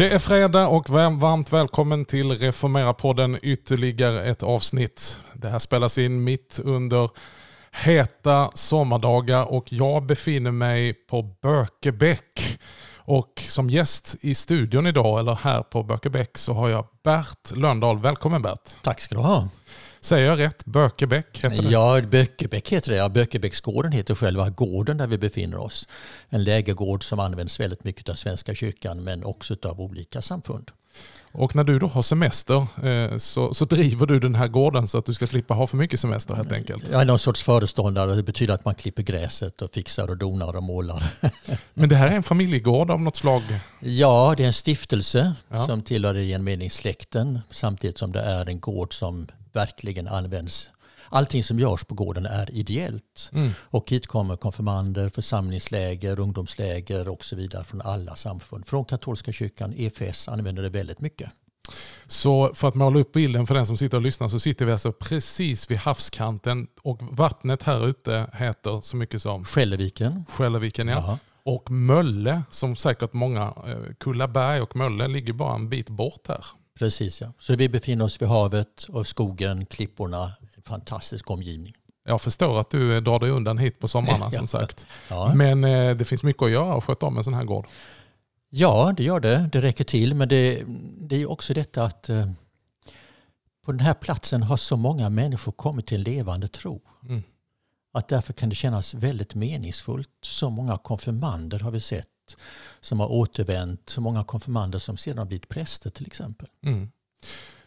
Det är fredag och varmt välkommen till Reformera-podden ytterligare ett avsnitt. Det här spelas in mitt under heta sommardagar och jag befinner mig på Bökebäck. Och som gäst i studion idag, eller här på Bökebäck, så har jag Bert Löndahl. Välkommen Bert. Tack ska du ha. Säger jag rätt? Bökebäck heter det? Ja, Bökebäck heter det. Ja, Bökebäcksgården heter själva gården där vi befinner oss. En lägergård som används väldigt mycket av Svenska kyrkan men också av olika samfund. Och när du då har semester eh, så, så, driver du den här gården så att du ska slippa ha för mycket semester helt enkelt? Jag är någon sorts föreståndare. Det betyder att man klipper gräset och fixar och donar och målar. Men det här är en familjegård av något slag? Ja, det är en stiftelse ja. som tillhör genmeningssläkten samtidigt som det är en gård som verkligen används. Allting som görs på gården är ideellt. Mm. Och hit kommer konfirmander, församlingsläger, ungdomsläger och så vidare från alla samfund. Från katolska kyrkan, EFS använder det väldigt mycket. Så för att måla upp bilden för den som sitter och lyssnar så sitter vi alltså precis vid havskanten och vattnet här ute heter så mycket som Skälleviken. Skälleviken ja. Jaha. Och Mölle som säkert många, eh, Kullaberg och Mölle ligger bara en bit bort här. Precis ja. Så vi befinner oss vid havet och skogen, klipporna. En fantastisk omgivning. Jag förstår att du drar dig undan hit på sommarna som sagt. Ja. Men eh, det finns mycket att göra och sköta om en sån här gård. Ja, det gör det. Det räcker till. Men det, det är också detta att eh, på den här platsen har så många människor kommit till levande tro. Mm. Att därför kan det kännas väldigt meningsfullt. Så många konfirmander har vi sett som har återvänt. Så många konfirmander som sedan har blivit präster till exempel. Mm.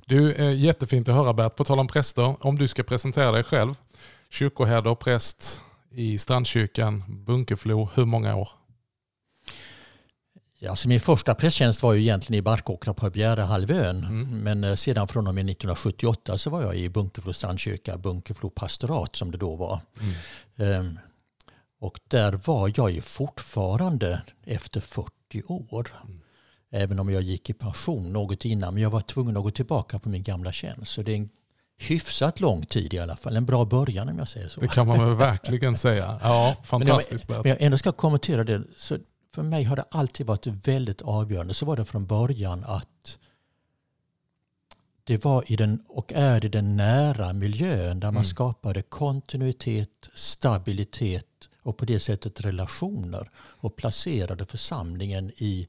Du, är jättefint att höra Bert. På tal om präster, om du ska presentera dig själv. Kyrkoherde och präst i Strandkyrkan, Bunkeflo. Hur många år? Alltså min första prästtjänst var ju egentligen i Barkåkra på Bjärehalvön. Mm. Men eh, sedan från och med 1978 så var jag i Bunkeflo strandkyrka, Bunkeflo pastorat som det då var. Mm. Um, och där var jag ju fortfarande efter 40 år. Mm. Även om jag gick i pension något innan. Men jag var tvungen att gå tillbaka på min gamla tjänst. Så det är en hyfsat lång tid i alla fall. En bra början om jag säger så. Det kan man väl verkligen säga. Ja, fantastiskt. Men, jag, men jag ändå ska kommentera det. Så för mig har det alltid varit väldigt avgörande. Så var det från början att det var i den, och är i den nära miljön där man mm. skapade kontinuitet, stabilitet och på det sättet relationer och placerade församlingen i,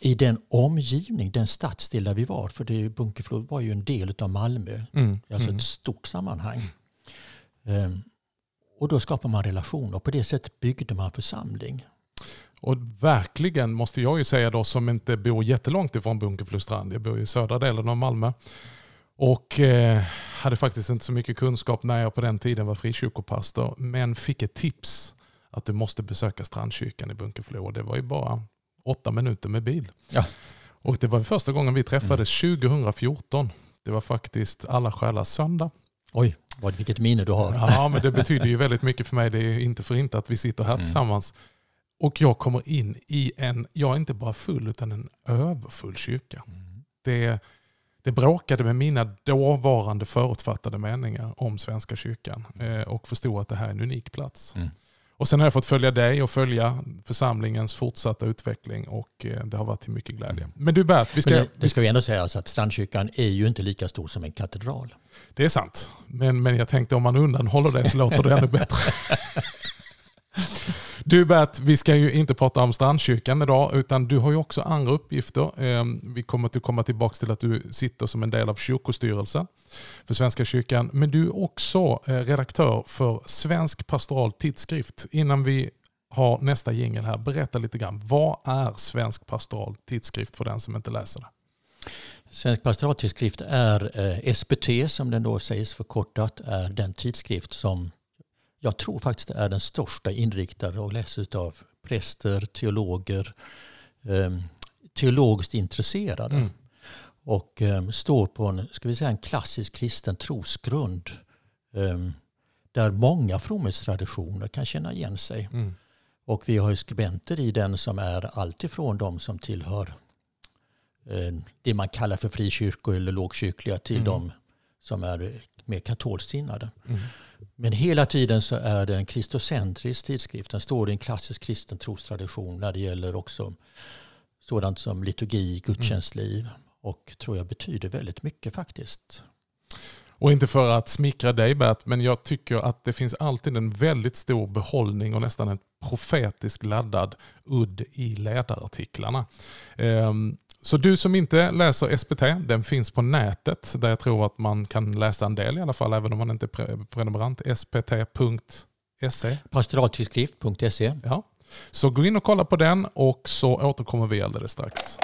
i den omgivning, den stadsdel där vi var. För det, Bunkeflo var ju en del av Malmö, mm. alltså mm. ett stort sammanhang. Um, och då skapar man relationer och på det sättet byggde man församling. Och verkligen måste jag ju säga då som inte bor jättelångt ifrån Bunkeflostrand. Jag bor i södra delen av Malmö. Och eh, hade faktiskt inte så mycket kunskap när jag på den tiden var frikyrkopastor. Men fick ett tips att du måste besöka Strandkyrkan i Bunkeflo. Det var ju bara åtta minuter med bil. Ja. Och det var första gången vi träffades mm. 2014. Det var faktiskt alla själars söndag. Oj, vilket minne du har. Ja, men det betyder ju väldigt mycket för mig. Det är inte för inte att vi sitter här mm. tillsammans. Och jag kommer in i en, jag är inte bara full utan en överfull kyrka. Mm. Det, det bråkade med mina dåvarande förutfattade meningar om Svenska kyrkan eh, och förstod att det här är en unik plats. Mm. Och Sen har jag fått följa dig och följa församlingens fortsatta utveckling och eh, det har varit till mycket glädje. Mm. Men du Bert, vi ska... det, det ska vi ändå säga att Strandkyrkan är ju inte lika stor som en katedral. Det är sant, men, men jag tänkte om man undanhåller det så låter det ännu bättre. Du Bert, vi ska ju inte prata om Strandkyrkan idag utan du har ju också andra uppgifter. Ehm, vi kommer att komma tillbaka till att du sitter som en del av kyrkostyrelsen för Svenska kyrkan. Men du är också eh, redaktör för Svensk pastoral tidskrift. Innan vi har nästa jingel här, berätta lite grann. Vad är Svensk pastoral tidskrift för den som inte läser det? Svensk pastoraltidskrift är eh, SPT som den då sägs förkortat, är den tidskrift som jag tror faktiskt det är den största inriktade och läses av präster, teologer, eh, teologiskt intresserade. Mm. Och eh, står på en, ska vi säga, en klassisk kristen trosgrund. Eh, där många fromhetstraditioner kan känna igen sig. Mm. Och vi har skribenter i den som är alltifrån de som tillhör det man kallar för frikyrkor eller lågkyrkliga till mm. de som är mer katolskt sinnade. Mm. Men hela tiden så är det en kristocentrisk tidskrift. Den står i en klassisk kristen trostradition när det gäller också sådant som liturgi, gudstjänstliv och tror jag betyder väldigt mycket faktiskt. Och inte för att smickra dig Bert, men jag tycker att det finns alltid en väldigt stor behållning och nästan en profetisk laddad udd i ledarartiklarna. Ehm, så du som inte läser SPT, den finns på nätet där jag tror att man kan läsa en del i alla fall, även om man inte är prenumerant. spt.se. Pastoraltidskrift.se. Ja. Så gå in och kolla på den och så återkommer vi alldeles strax.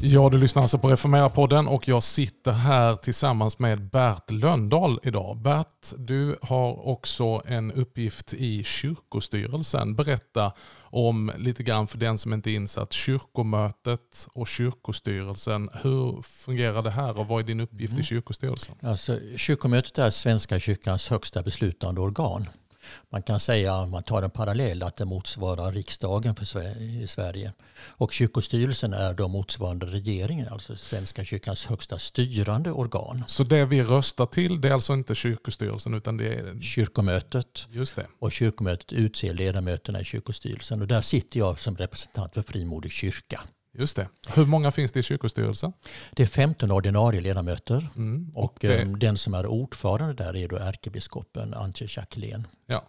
Ja, du lyssnar alltså på Reformera-podden och jag sitter här tillsammans med Bert Löndahl idag. Bert, du har också en uppgift i kyrkostyrelsen. Berätta om lite grann för den som inte är insatt, kyrkomötet och kyrkostyrelsen. Hur fungerar det här och vad är din uppgift mm. i kyrkostyrelsen? Alltså, kyrkomötet är Svenska kyrkans högsta beslutande organ. Man kan säga, om man tar en parallell, att det motsvarar riksdagen för i Sverige. Och kyrkostyrelsen är då motsvarande regeringen, alltså Svenska kyrkans högsta styrande organ. Så det vi röstar till, det är alltså inte kyrkostyrelsen utan det är kyrkomötet. Just det. Och kyrkomötet utser ledamöterna i kyrkostyrelsen. Och där sitter jag som representant för Frimodig kyrka. Just det. Hur många finns det i kyrkostyrelsen? Det är 15 ordinarie ledamöter. Mm, och, och det... Ehm, den som är ordförande där är då ärkebiskopen Antje Jacquelin. Ja.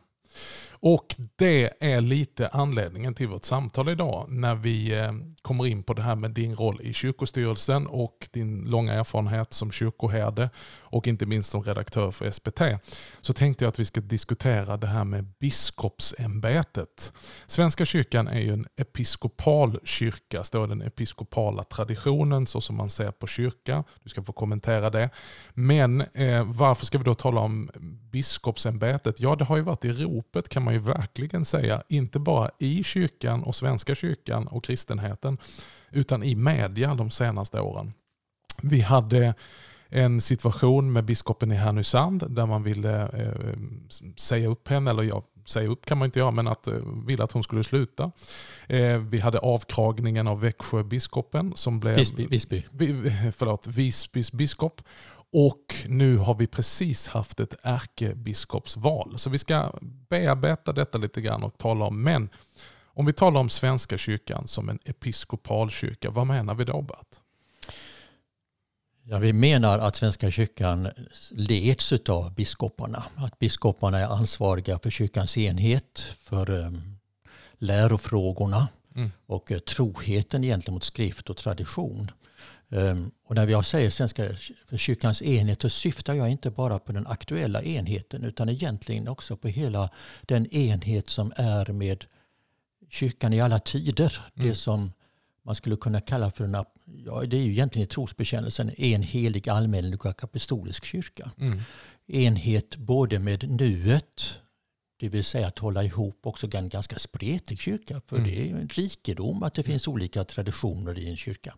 Och det är lite anledningen till vårt samtal idag när vi eh, kommer in på det här med din roll i kyrkostyrelsen och din långa erfarenhet som kyrkoherde och inte minst som redaktör för SPT. Så tänkte jag att vi ska diskutera det här med biskopsämbetet. Svenska kyrkan är ju en episkopal kyrka, står den episkopala traditionen så som man ser på kyrka. Du ska få kommentera det. Men eh, varför ska vi då tala om biskopsämbetet? Ja, det har ju varit i ropet kan man ju verkligen säga. Inte bara i kyrkan och Svenska kyrkan och kristenheten utan i media de senaste åren. Vi hade en situation med biskopen i Härnösand där man ville eh, säga upp henne, eller ja, säga upp kan man inte göra, men att eh, ville att hon skulle sluta. Eh, vi hade avkragningen av Växjöbiskopen som blev Visby, Visby. Förlåt, Visbys biskop. Och nu har vi precis haft ett ärkebiskopsval. Så vi ska bearbeta detta lite grann och tala om, men om vi talar om Svenska kyrkan som en episkopalkyrka, vad menar vi då Bert? Ja, vi menar att Svenska kyrkan leds av biskoparna. Att biskoparna är ansvariga för kyrkans enhet, för um, lärofrågorna mm. och uh, troheten gentemot skrift och tradition. Um, och när jag säger Svenska kyrkans enhet så syftar jag inte bara på den aktuella enheten utan egentligen också på hela den enhet som är med kyrkan i alla tider. Mm. Det som man skulle kunna kalla för en, ja, det är ju egentligen i trosbekännelsen, en helig allmänlig och apostolisk kyrka. Mm. Enhet både med nuet, det vill säga att hålla ihop också en ganska spretig kyrka. För mm. det är en rikedom att det finns olika traditioner i en kyrka.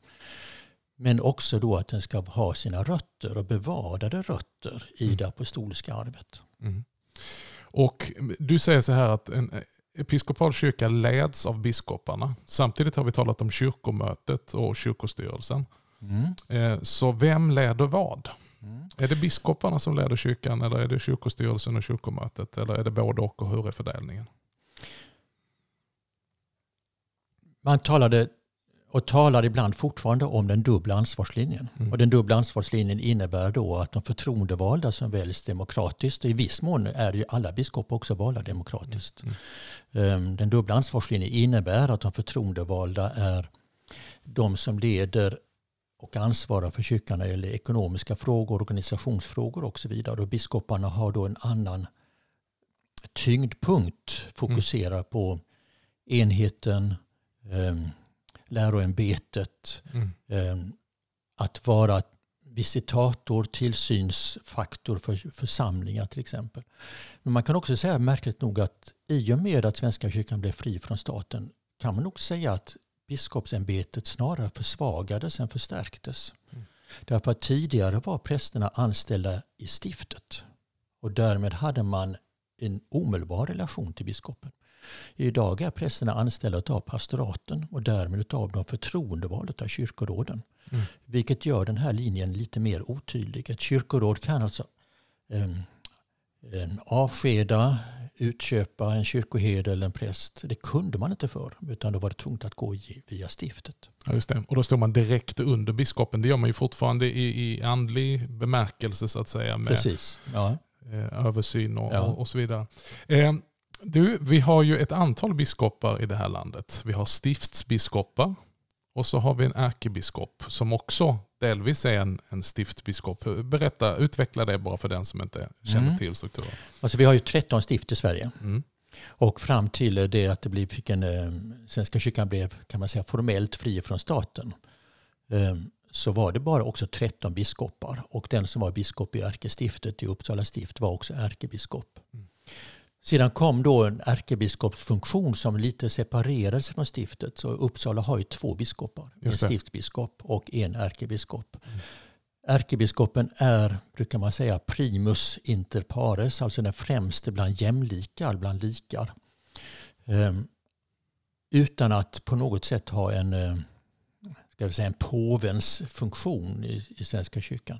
Men också då att den ska ha sina rötter och bevarade rötter i mm. det apostoliska arvet. Mm. Och du säger så här att en episkopal kyrka leds av biskoparna. Samtidigt har vi talat om kyrkomötet och kyrkostyrelsen. Mm. Eh, så vem leder vad? Mm. Är det biskoparna som leder kyrkan eller är det kyrkostyrelsen och kyrkomötet? Eller är det både och och hur är fördelningen? Man talade och talar ibland fortfarande om den dubbla ansvarslinjen. Mm. Och den dubbla ansvarslinjen innebär då att de förtroendevalda som väljs demokratiskt, i viss mån är ju alla biskopar också valda demokratiskt. Mm. Mm. Den dubbla ansvarslinjen innebär att de förtroendevalda är de som leder och ansvarar för kyrkan när det gäller ekonomiska frågor, organisationsfrågor och så vidare. Och biskoparna har då en annan tyngdpunkt, fokuserar mm. på enheten, ehm, läroämbetet. Mm. Ehm, att vara visitator, tillsynsfaktor för församlingar till exempel. Men man kan också säga märkligt nog att i och med att Svenska kyrkan blev fri från staten kan man nog säga att biskopsämbetet snarare försvagades än förstärktes. Mm. Därför att tidigare var prästerna anställda i stiftet och därmed hade man en omedelbar relation till biskopen. Idag är prästerna anställda av pastoraten och därmed av de förtroendevalda av kyrkoråden. Mm. Vilket gör den här linjen lite mer otydlig. Ett kyrkoråd kan alltså um, um, avskeda, utköpa en kyrkoherde eller en präst. Det kunde man inte för utan då var det tvunget att gå via stiftet. Ja, just det. Och då står man direkt under biskopen. Det gör man ju fortfarande i, i andlig bemärkelse så att säga. Med Precis. Ja. Eh, översyn och, ja. och, och så vidare. Du, vi har ju ett antal biskopar i det här landet. Vi har stiftsbiskopar och så har vi en ärkebiskop som också delvis är en, en stiftbiskop. Berätta, utveckla det bara för den som inte känner mm. till strukturen. Alltså vi har ju 13 stift i Sverige. Mm. Och fram till det att det blev, fick en, eh, Svenska kyrkan blev kan man säga, formellt fri från staten eh, så var det bara också 13 biskopar. Och den som var biskop i ärkestiftet i Uppsala stift var också ärkebiskop. Mm. Sedan kom då en ärkebiskopsfunktion som lite separerades från stiftet. Så Uppsala har ju två biskopar. En stiftsbiskop och en ärkebiskop. Mm. Ärkebiskopen är, brukar man säga, primus inter pares, alltså den främste bland jämlikar, bland likar. Um, utan att på något sätt ha en, uh, ska vi säga, en påvens funktion i, i Svenska kyrkan.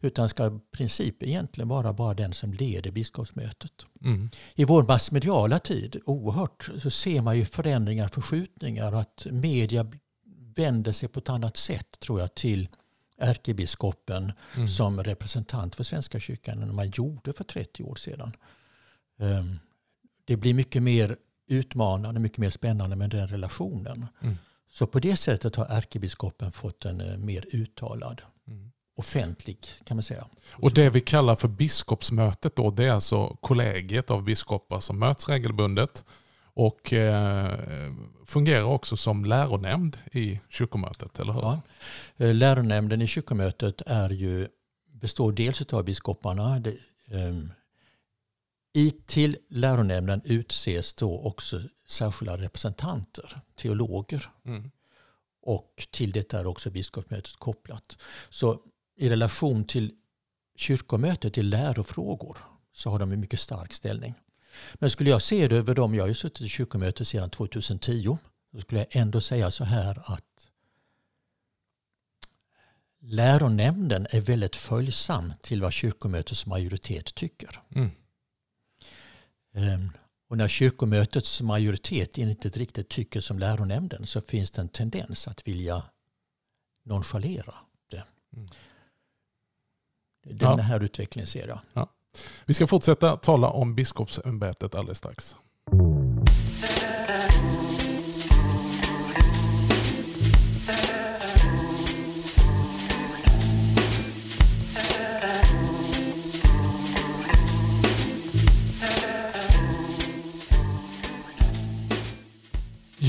Utan ska i princip egentligen vara bara den som leder biskopsmötet. Mm. I vår massmediala tid, oerhört, så ser man ju förändringar, förskjutningar. Att media vänder sig på ett annat sätt tror jag till ärkebiskopen mm. som representant för Svenska kyrkan än man gjorde för 30 år sedan. Um, det blir mycket mer utmanande, mycket mer spännande med den relationen. Mm. Så på det sättet har ärkebiskopen fått en uh, mer uttalad offentlig kan man säga. Och det vi kallar för biskopsmötet då, det är alltså kollegiet av biskopar som möts regelbundet och eh, fungerar också som läronämnd i kyrkomötet, eller hur? Ja. Eh, läronämnden i kyrkomötet är ju, består dels av biskoparna. Det, eh, i, till läronämnden utses då också särskilda representanter, teologer. Mm. Och till detta är också biskopsmötet kopplat. Så i relation till kyrkomötet i lärofrågor så har de en mycket stark ställning. Men skulle jag se det över dem, jag har ju suttit i kyrkomötet sedan 2010, så skulle jag ändå säga så här att läronämnden är väldigt följsam till vad kyrkomötets majoritet tycker. Mm. Ehm, och när kyrkomötets majoritet inte riktigt tycker som läronämnden så finns det en tendens att vilja nonchalera det. Mm. Den ja. här utvecklingen ser jag. Ja. Vi ska fortsätta tala om biskopsämbetet alldeles strax.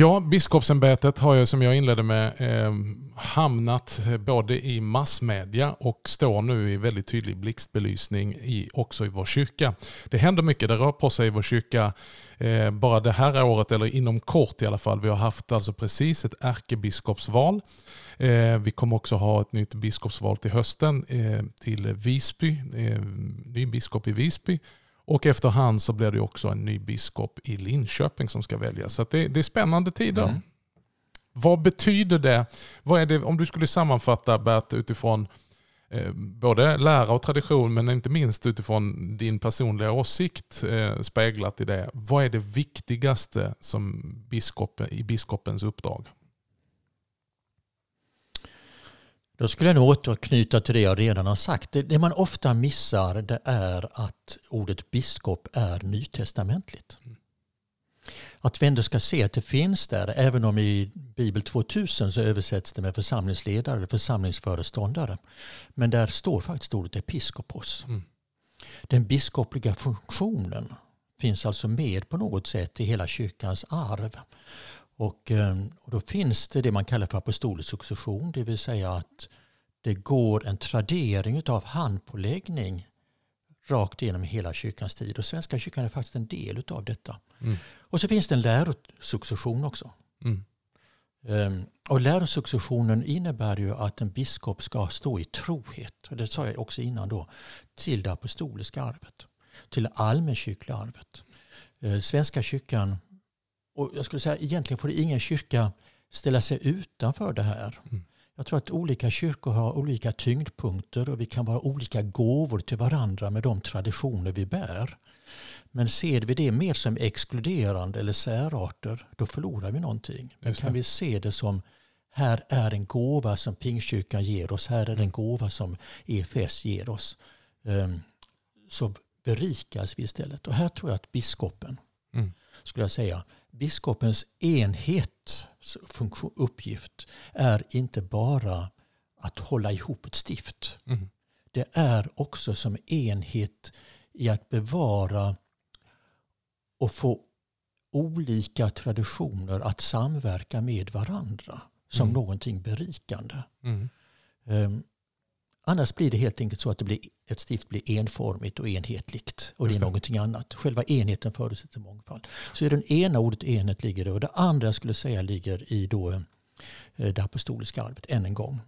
Ja, biskopsämbetet har ju som jag inledde med eh, hamnat både i massmedia och står nu i väldigt tydlig blixtbelysning i, också i vår kyrka. Det händer mycket, det rör på sig i vår kyrka eh, bara det här året, eller inom kort i alla fall. Vi har haft alltså precis ett ärkebiskopsval. Eh, vi kommer också ha ett nytt biskopsval till hösten eh, till Visby, eh, ny biskop i Visby. Och efterhand så blir det också en ny biskop i Linköping som ska väljas. Så det, det, är spännande tider. Mm. Vad betyder det? Vad är det? Om du skulle sammanfatta Bert utifrån eh, både lära och tradition men inte minst utifrån din personliga åsikt eh, speglat i det. Vad är det viktigaste som biskopen, i biskopens uppdrag? Då skulle jag nog återknyta till det jag redan har sagt. Det, det man ofta missar det är att ordet biskop är nytestamentligt. Mm. Att vi ändå ska se att det finns där, även om i Bibel 2000 så översätts det med församlingsledare eller församlingsföreståndare. Men där står faktiskt ordet episkopos. Mm. Den biskopliga funktionen finns alltså med på något sätt i hela kyrkans arv. Och, eh, och då finns det det man kallar för apostolisk succession, det vill säga att det går en tradering av handpåläggning rakt igenom hela kyrkans tid. Och Svenska kyrkan är faktiskt en del av detta. Mm. Och så finns det en lärosuccession också. Mm. Um, och lärosuccessionen innebär ju att en biskop ska stå i trohet, och det sa jag också innan då, till det apostoliska arvet. Till det allmänkyrkliga arvet. Uh, Svenska kyrkan Och jag skulle säga egentligen får ingen kyrka ställa sig utanför det här. Mm. Jag tror att olika kyrkor har olika tyngdpunkter och vi kan vara olika gåvor till varandra med de traditioner vi bär. Men ser vi det mer som exkluderande eller särarter, då förlorar vi någonting. Men kan vi se det som här är en gåva som Pingstkyrkan ger oss, här är en gåva som EFS ger oss. Ehm, så berikas vi istället. Och här tror jag att biskopen, mm. skulle jag säga, biskopens enhet, uppgift, är inte bara att hålla ihop ett stift. Mm. Det är också som enhet i att bevara och få olika traditioner att samverka med varandra som mm. någonting berikande. Mm. Um, annars blir det helt enkelt så att det blir, ett stift blir enformigt och enhetligt. Och det är någonting annat. Själva enheten förutsätter mångfald. Så i det ena ordet enhet ligger det. Och det andra jag skulle säga ligger i då, eh, det apostoliska arvet, än en gång.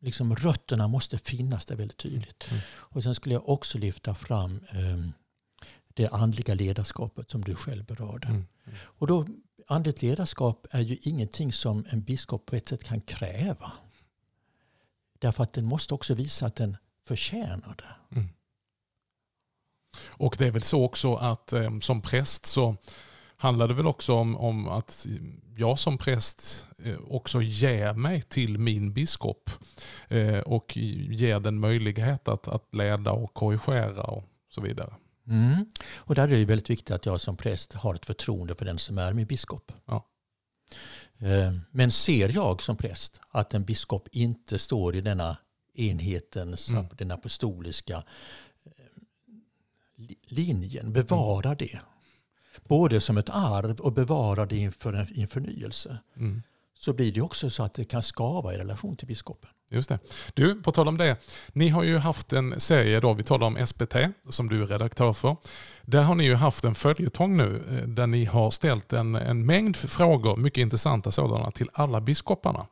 Liksom rötterna måste finnas där väldigt tydligt. Mm. Och sen skulle jag också lyfta fram um, det andliga ledarskapet som du själv berörde. Mm. Mm. Och då, andligt ledarskap är ju ingenting som en biskop på ett sätt kan kräva. Därför att den måste också visa att den förtjänar det. Mm. Och det är väl så också att eh, som präst så handlar det väl också om, om att jag som präst eh, också ger mig till min biskop eh, och ger den möjlighet att, att leda och korrigera och så vidare. Mm. Och där är det väldigt viktigt att jag som präst har ett förtroende för den som är min biskop. Ja. Eh, men ser jag som präst att en biskop inte står i denna enhetens, mm. den apostoliska eh, linjen, bevara mm. det. Både som ett arv och bevara det inför en förnyelse. Mm. Så blir det också så att det kan skava i relation till biskopen. Just det. Du, på tal om det. Ni har ju haft en serie, då, vi talar om SPT, som du är redaktör för. Där har ni ju haft en följetong nu eh, där ni har ställt en, en mängd frågor, mycket intressanta sådana, till alla biskoparna.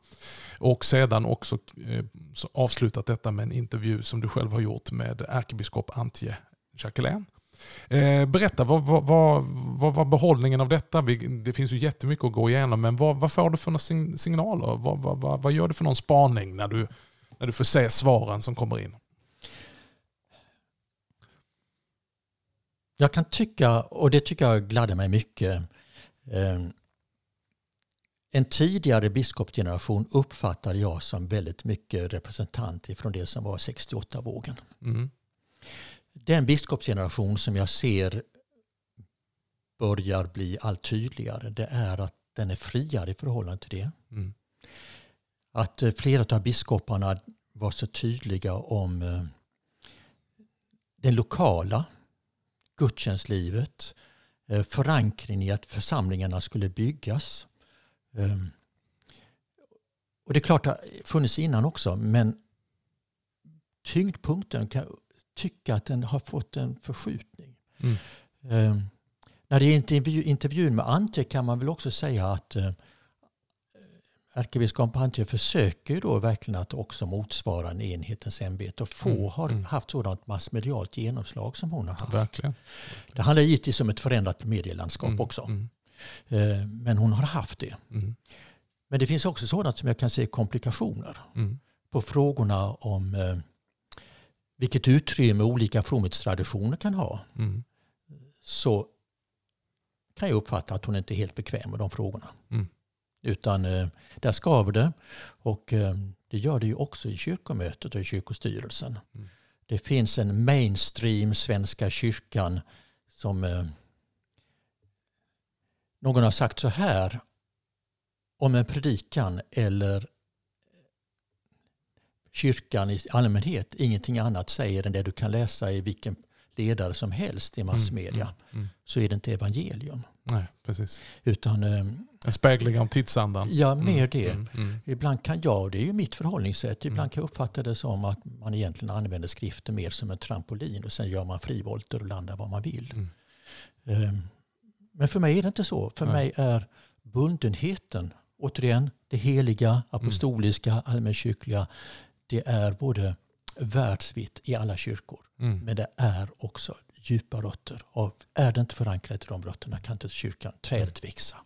Och sedan också eh, avslutat detta med en intervju som du själv har gjort med ärkebiskop Antje Jacqueline. Eh, berätta, vad, vad, vad, vad var behållningen av detta? Det finns ju jättemycket att gå igenom, men vad, vad får du för signaler? Vad, vad, vad, gör du för någon spaning när du, när du får se svaren som kommer in? Jag kan tycka, och det tycker jag gladde mig mycket, eh, en tidigare biskopsgeneration uppfattade jag som väldigt mycket representant från det som var 68-vågen. Mm den biskopsgeneration som jag ser börjar bli allt tydligare det är att den är friare i förhållande till det. Mm. Att eh, flera av biskoparna var så tydliga om eh, den lokala gudstjänstlivet, eh, förankring i att församlingarna skulle byggas. Ehm, och det är klart det funnits innan också men tyngdpunkten tycka att den har fått en förskjutning. Mm. Eh, när det är intervju, intervjun med Antje kan man väl också säga att eh, ärkebiskop Antje försöker då verkligen att också motsvara en enhetens ämbete och få mm. har mm. haft sådant massmedialt genomslag som hon har haft. Verkligen. Det handlar givetvis om ett förändrat medielandskap mm. också. Mm. Eh, men hon har haft det. Mm. Men det finns också sådant som jag kan se komplikationer mm. på frågorna om eh, vilket utrymme olika fromhetstraditioner kan ha mm. så kan jag uppfatta att hon inte är helt bekväm med de frågorna. Mm. Utan eh, där skaver det. Och eh, det gör det ju också i kyrkomötet och i kyrkostyrelsen. Mm. Det finns en mainstream Svenska kyrkan som eh, någon har sagt så här om en predikan eller kyrkan i allmänhet ingenting annat säger än det du kan läsa i vilken ledare som helst i mm, massmedia mm, mm, så är det inte evangelium. Nej, precis. Utan, eh, en spegling av tidsandan. Ja, mm, mer det. Mm, mm, ibland kan jag, det är ju mitt förhållningssätt, ibland kan jag uppfatta det som att man egentligen använder skriften mer som en trampolin och sen gör man frivolter och landar var man vill. Um, men för mig är det inte så. För Nej. mig är bundenheten, återigen, det heliga, apostoliska, allmänkyrkliga det är både världsvitt i alla kyrkor. Mm. Men det är också djupa rötter. Och är det inte förankrat i de rötterna kan inte kyrkan, trädet växa.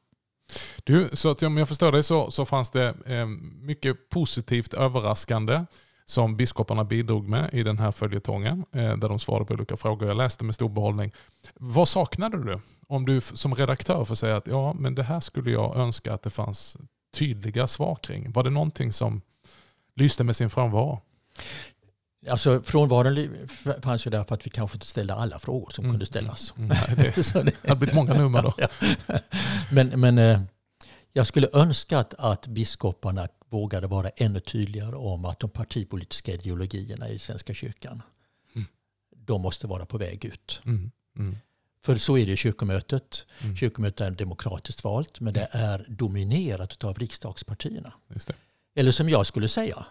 Du, så att om jag förstår dig så, så fanns det eh, mycket positivt överraskande som biskoparna bidrog med i den här följetongen, eh, där de svarade på olika frågor. Jag läste med stor behållning. Vad saknade du? Om du som redaktör får säga att ja, men det här skulle jag önska att det fanns tydliga svar kring. Var det någonting som lyste med sin frånvaro? Alltså frånvaron fanns ju där för att vi kanske inte ställde alla frågor som mm. kunde ställas. Mm. Nej, det, det hade blivit många nummer då. men men eh, jag skulle önska att, att biskoparna vågade vara ännu tydligare om att de partipolitiska ideologierna i Svenska kyrkan, mm. de måste vara på väg ut. Mm. Mm. För så är det i kyrkomötet. Mm. Kyrkomötet är demokratiskt valt men det är dominerat av riksdagspartierna. Eller som jag skulle säga,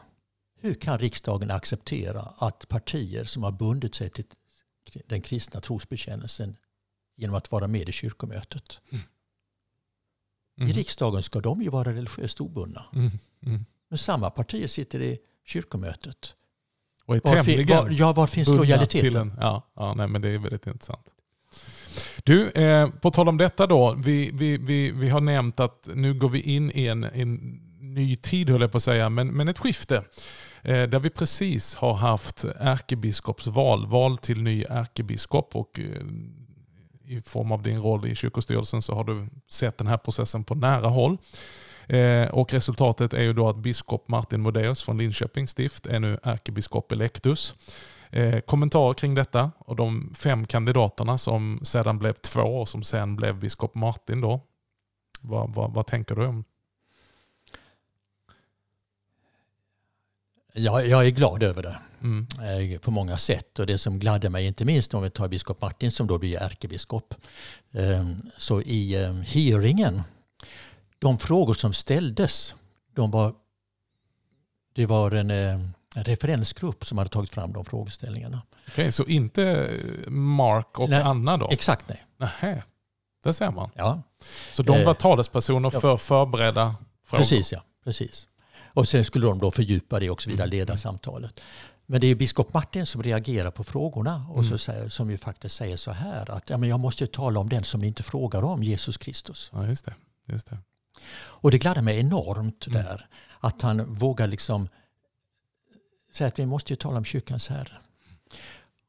hur kan riksdagen acceptera att partier som har bundit sig till den kristna trosbekännelsen genom att vara med i kyrkomötet. Mm. Mm. I riksdagen ska de ju vara religiöst obundna. Mm. Mm. Men samma partier sitter i kyrkomötet. Och är var, fi, var, ja, var finns lojaliteten? En, ja, ja, nej, men det är väldigt intressant. Du, eh, på tal om detta då. Vi, vi, vi, vi har nämnt att nu går vi in i en, en ny tid, höll jag på att säga, men, men ett skifte. Eh, där vi precis har haft ärkebiskopsval, val till ny ärkebiskop. Och eh, i form av din roll i kyrkostyrelsen så har du sett den här processen på nära håll. Eh, och resultatet är ju då att biskop Martin Modéus från Linköpings stift är nu ärkebiskop electus. Eh, kommentarer kring detta och de fem kandidaterna som sedan blev två och som sen blev biskop Martin då. Vad, vad, vad tänker du om Jag, jag är glad över det mm. Eh, på många sätt. Och det som gladde mig, inte minst om vi tar biskop Martin som då blir ärkebiskop. Ehm, så i ehm, hearingen, de frågor som ställdes, de var, det var en, eh, en referensgrupp som hade tagit fram de frågeställningarna. Okej, okay, så inte Mark och nej, Anna då? Exakt nej. Nähä, där ser man. Ja. Så de var eh, talespersoner för förberedda frågor? Precis, ja. Precis. Och sen skulle de då fördjupa det och så vidare, mm. leda samtalet. Men det är biskop Martin som reagerar på frågorna och mm. så säger, som ju faktiskt säger så här att ja, men jag måste ju tala om den som ni inte frågar om, Jesus Kristus. Ja, just det. Just det. Och det gladde mig enormt mm. där. Att han vågar liksom säga att vi måste ju tala om kyrkans herre.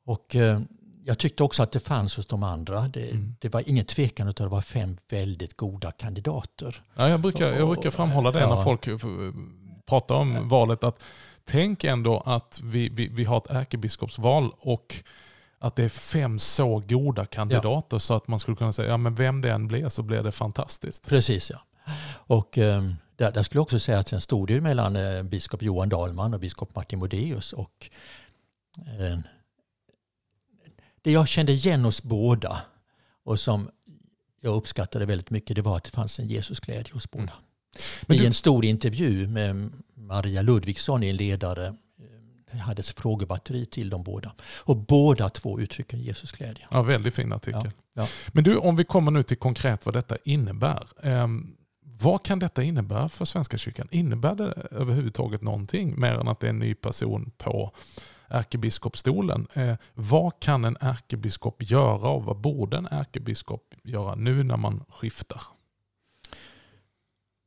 Och eh, jag tyckte också att det fanns hos de andra. Det, mm. det var ingen tvekan utan det var fem väldigt goda kandidater. Ja, jag, brukar, jag brukar framhålla det ja. när folk Prata om valet. att Tänk ändå att vi, vi, vi har ett ärkebiskopsval och att det är fem så goda kandidater ja. så att man skulle kunna säga ja men vem det än blir så blir det fantastiskt. Precis ja. Och eh, där, där, skulle jag också säga att sen stod det mellan eh, biskop Johan Dahlman och biskop Martin Modéus. Och, eh, det jag kände igen hos båda och som jag uppskattade väldigt mycket det var att det fanns en Jesusglädje hos båda. Mm. Men I du... en stor intervju med Maria Ludvigsson, en ledare, eh, hade ett frågebatteri till de båda. Och båda två uttrycker Jesusglädje. Ja, väldigt fin artikel. Ja, ja. Men du, om vi kommer nu till konkret vad detta innebär. Eh, vad kan detta innebära för Svenska kyrkan? Innebär det överhuvudtaget någonting mer än att det är en ny person på ärkebiskopstolen? Eh, vad kan en ärkebiskop göra och vad borde en ärkebiskop göra nu när man skiftar?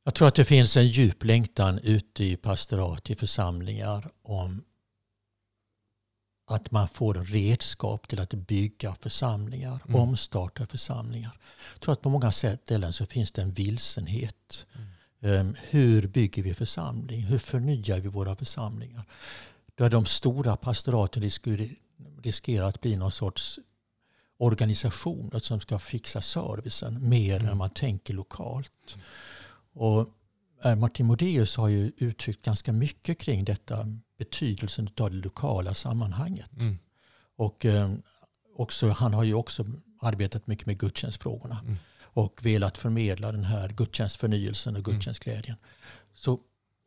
Jag tror att det finns en djup längtan ute i pastorat, i församlingar om att man får redskap till att bygga församlingar, mm. omstarta församlingar. Jag tror att på många ställen så finns det en vilsenhet. Mm. Um, hur bygger vi församling? Hur förnyar vi våra församlingar? Där de stora pastoraten riskerar att bli någon sorts organisation som ska fixa servicen mer mm. än man tänker lokalt. Och eh, Martin Modéus har ju uttryckt ganska mycket kring detta, betydelsen av det lokala sammanhanget. Mm. Och eh, också, han har ju också arbetat mycket med gudstjänstfrågorna mm. och velat förmedla den här gudstjänstförnyelsen och mm. gudstjänstglädjen. Så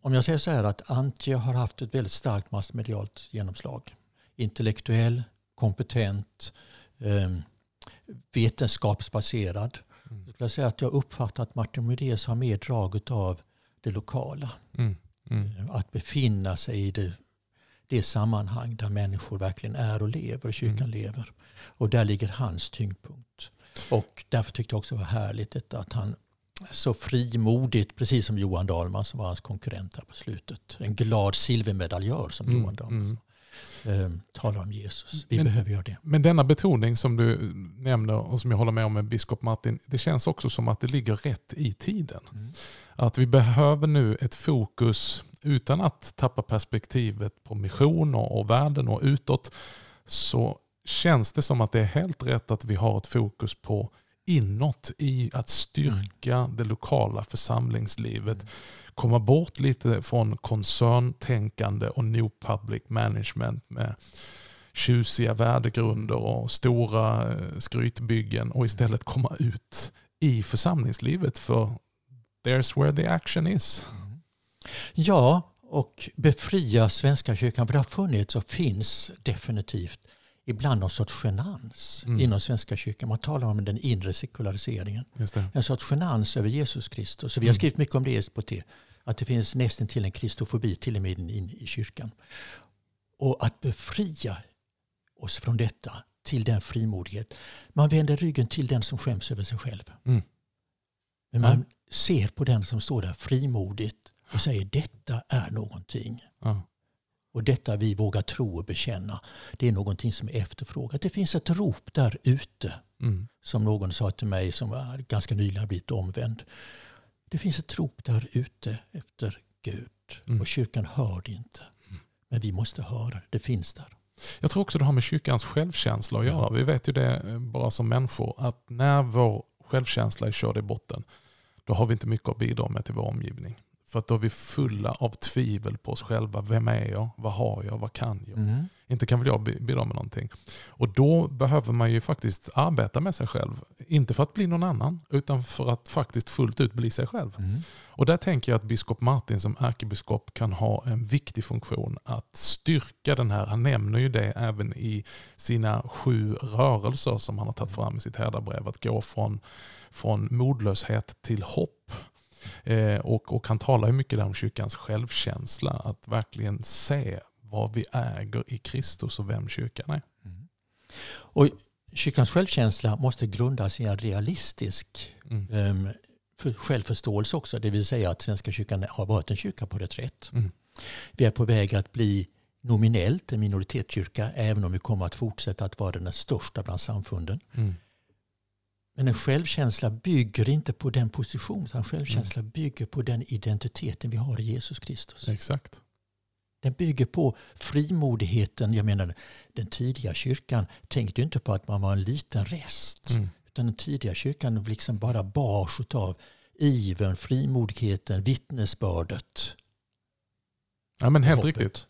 om jag säger så här att Antje har haft ett väldigt starkt massmedialt genomslag. Intellektuell, kompetent, eh, vetenskapsbaserad Mm. Jag skulle säga att jag uppfattar att Martin Modéus har mer drag av det lokala. Mm. Mm. Eh, att befinna sig i det, det sammanhang där människor verkligen är och lever och kyrkan mm. lever. Och där ligger hans tyngdpunkt. Och därför tyckte jag också det var härligt detta att han så frimodigt, precis som Johan Dahlman som var hans konkurrent här på slutet. En glad silvermedaljör som mm, Johan Dahlman Ehm, talar om Jesus. Vi men, behöver göra det. Men denna betoning som du nämner och som jag håller med om med biskop Martin, det känns också som att det ligger rätt i tiden. Mm. Att vi behöver nu ett fokus utan att tappa perspektivet på mission och, och världen och utåt så känns det som att det är helt rätt att vi har ett fokus på inåt i att styrka mm. det lokala församlingslivet. Mm. Komma bort lite från koncerntänkande och new public management med tjusiga värdegrunder och stora eh, skrytbyggen och istället komma ut i församlingslivet för there's where the action is. Mm. Ja, och befria Svenska kyrkan. För det har funnits och finns definitivt ibland någon sorts genans mm. inom Svenska kyrkan. Man talar om den inre sekulariseringen. En sorts genans över Jesus Kristus. Så vi har mm. skrivit mycket om det i SPT. Att det finns nästan till en kristofobi till och med in i kyrkan. Och att befria oss från detta till den frimodighet. Man vänder ryggen till den som skäms över sig själv. Mm. Men man ja. ser på den som står där frimodigt och säger detta är någonting. Ja. Och detta vi vågar tro och bekänna, det är någonting som är efterfrågat. Det finns ett rop där ute. Mm. Som någon sa till mig som var ganska nyligen blivit omvänd. Det finns ett rop där ute efter Gud. Mm. Och kyrkan hör det inte. Mm. Men vi måste höra det. finns där. Jag tror också det har med kyrkans självkänsla att göra. Ja. Vi vet ju det eh, bara som människor. Att när vår självkänsla är körd i botten. Då har vi inte mycket att bidra med till vår omgivning. För att då är vi fulla av tvivel på oss själva. Vem är jag? Vad har jag? Vad kan jag? Mm. Inte kan väl jag bidra med någonting. Och då behöver man ju faktiskt arbeta med sig själv. Inte för att bli någon annan, utan för att faktiskt fullt ut bli sig själv. Mm. Och där tänker jag att biskop Martin som ärkebiskop kan ha en viktig funktion att styrka den här. Han nämner ju det även i sina sju rörelser som han har tagit fram i sitt härdarbrev. Att gå från, från modlöshet till hopp. Eh, och, och han talar mycket om kyrkans självkänsla. Att verkligen se vad vi äger i Kristus och vem kyrkan är. Mm. Och Kyrkans självkänsla måste grundas i en realistisk mm. um, självförståelse också. Det vill säga att Svenska kyrkan har varit en kyrka på reträtt. Mm. Vi är på väg att bli nominellt en minoritetskyrka även om vi kommer att fortsätta att vara den största bland samfunden. Mm. Men en självkänsla bygger inte på den positionen. En självkänsla mm. bygger på den identiteten vi har i Jesus Kristus. Exakt. Den bygger på frimodigheten. Jag menar, den tidiga kyrkan tänkte inte på att man var en liten rest. Mm. Utan den tidiga kyrkan liksom bara bars av ivern, frimodigheten, vittnesbördet. Ja, men helt riktigt.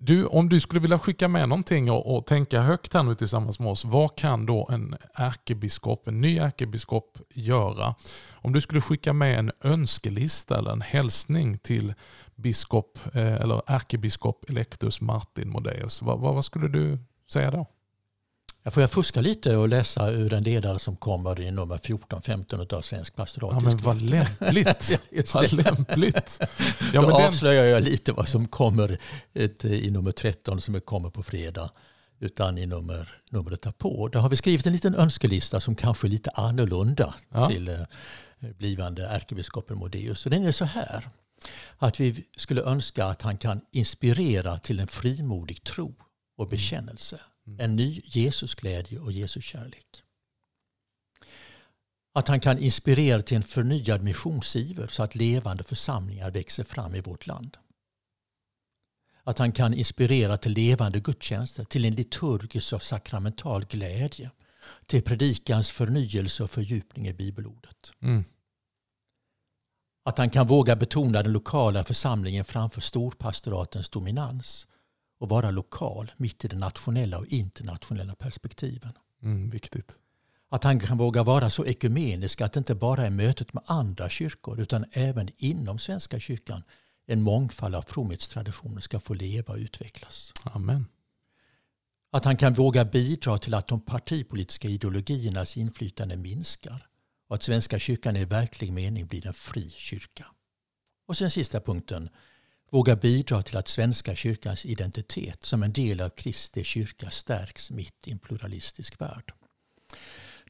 Du, om du skulle vilja skicka med någonting och, och, tänka högt här nu tillsammans med oss. Vad kan då en ärkebiskop, en ny ärkebiskop göra? Om du skulle skicka med en önskelista eller en hälsning till biskop eh, eller ärkebiskop Electus Martin Modéus. Vad, vad, vad skulle du säga då? Jag får jag fuska lite och läsa ur en ledare som kommer i nummer 14-15 av Svensk pastorat. Ja, men vad lämpligt. ja, vad lämpligt. Ja, Då avslöjar jag lite vad som kommer ett, i nummer 13 som kommer på fredag. Utan i nummer, numret på. Där har vi skrivit en liten önskelista som kanske är lite annorlunda ja. till eh, blivande ärkebiskopen Modéus. den är så här. Att vi skulle önska att han kan inspirera till en frimodig tro och mm. bekännelse. Mm. En ny Jesusglädje och Jesuskärlek. Att han kan inspirera till en förnyad missionsiver så att levande församlingar växer fram i vårt land. Att han kan inspirera till levande gudstjänster, till en liturgisk och sakramental glädje, till predikans förnyelse och fördjupning i bibelordet. Mm. Att han kan våga betona den lokala församlingen framför storpastoratens dominans och vara lokal mitt i de nationella och internationella perspektiven. Mm, viktigt. Att han kan våga vara så ekumenisk att det inte bara är mötet med andra kyrkor utan även inom Svenska kyrkan en mångfald av fromhetstraditioner ska få leva och utvecklas. Amen. Att han kan våga bidra till att de partipolitiska ideologiernas inflytande minskar och att Svenska kyrkan i verklig mening blir en fri kyrka. Och sen sista punkten. Våga bidra till att Svenska kyrkans identitet som en del av Kristi kyrka stärks mitt i en pluralistisk värld.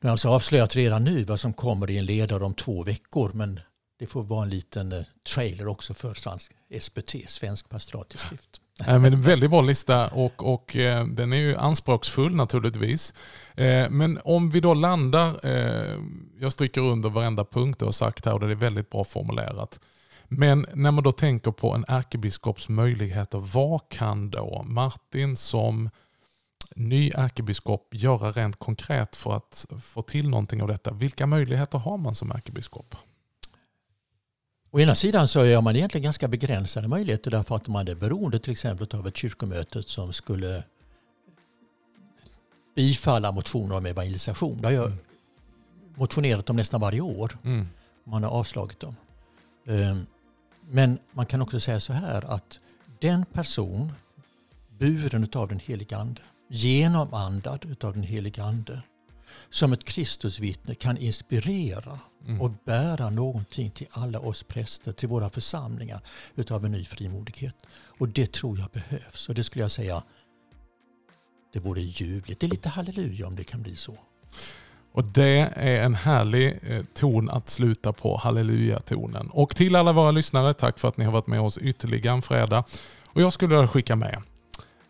Nu har alltså avslöjat redan nu vad som kommer i en ledare om två veckor men det får vara en liten eh, trailer också för svensk SPT, Svensk pastoratskrift. Ja, men en väldigt bra lista och, och eh, den är ju anspråksfull naturligtvis. Eh, men om vi då landar, eh, jag stryker under varenda punkt du har sagt här och det är väldigt bra formulerat. Men när man då tänker på en ärkebiskops möjligheter, vad kan då Martin som ny ärkebiskop göra rent konkret för att få till någonting av detta? Vilka möjligheter har man som ärkebiskop? Å ena sidan så har man egentligen ganska begränsade möjligheter därför att man är beroende till exempel av ett kyrkomöte som skulle bifalla motioner om evangelisation. Det har jag mm. motionerat om nästan varje år. Mm. Man har avslagit dem. Men man kan också säga så här att den person buren av den helige Ande, genomandad av den helige Ande, som ett Kristusvittne kan inspirera mm. och bära någonting till alla oss präster, till våra församlingar utav en ny frimodighet. Och det tror jag behövs. Och det skulle jag säga, det vore ljuvligt. Det är lite halleluja om det kan bli så. Och Det är en härlig eh, ton att sluta på, halleluja-tonen. Och till alla våra lyssnare, tack för att ni har varit med oss ytterligare en fredag. Och jag skulle vilja skicka med,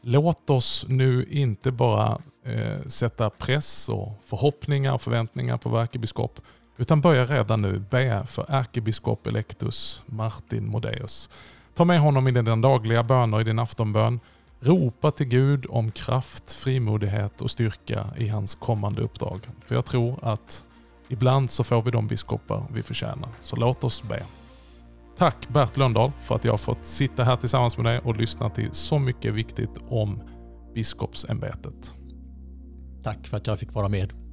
låt oss nu inte bara eh, sätta press och förhoppningar och förväntningar på vår ärkebiskop, utan börja redan nu be för ärkebiskop Electus Martin Modéus. Ta med honom i dina dagliga böner, i din aftonbön. Ropa till Gud om kraft, frimodighet och styrka i hans kommande uppdrag. För jag tror att ibland så får vi de biskopar vi förtjänar. Så låt oss be. Tack Bert Lundahl för att jag har fått sitta här tillsammans med dig och lyssna till så mycket viktigt om biskopsämbetet. Tack för att jag fick vara med.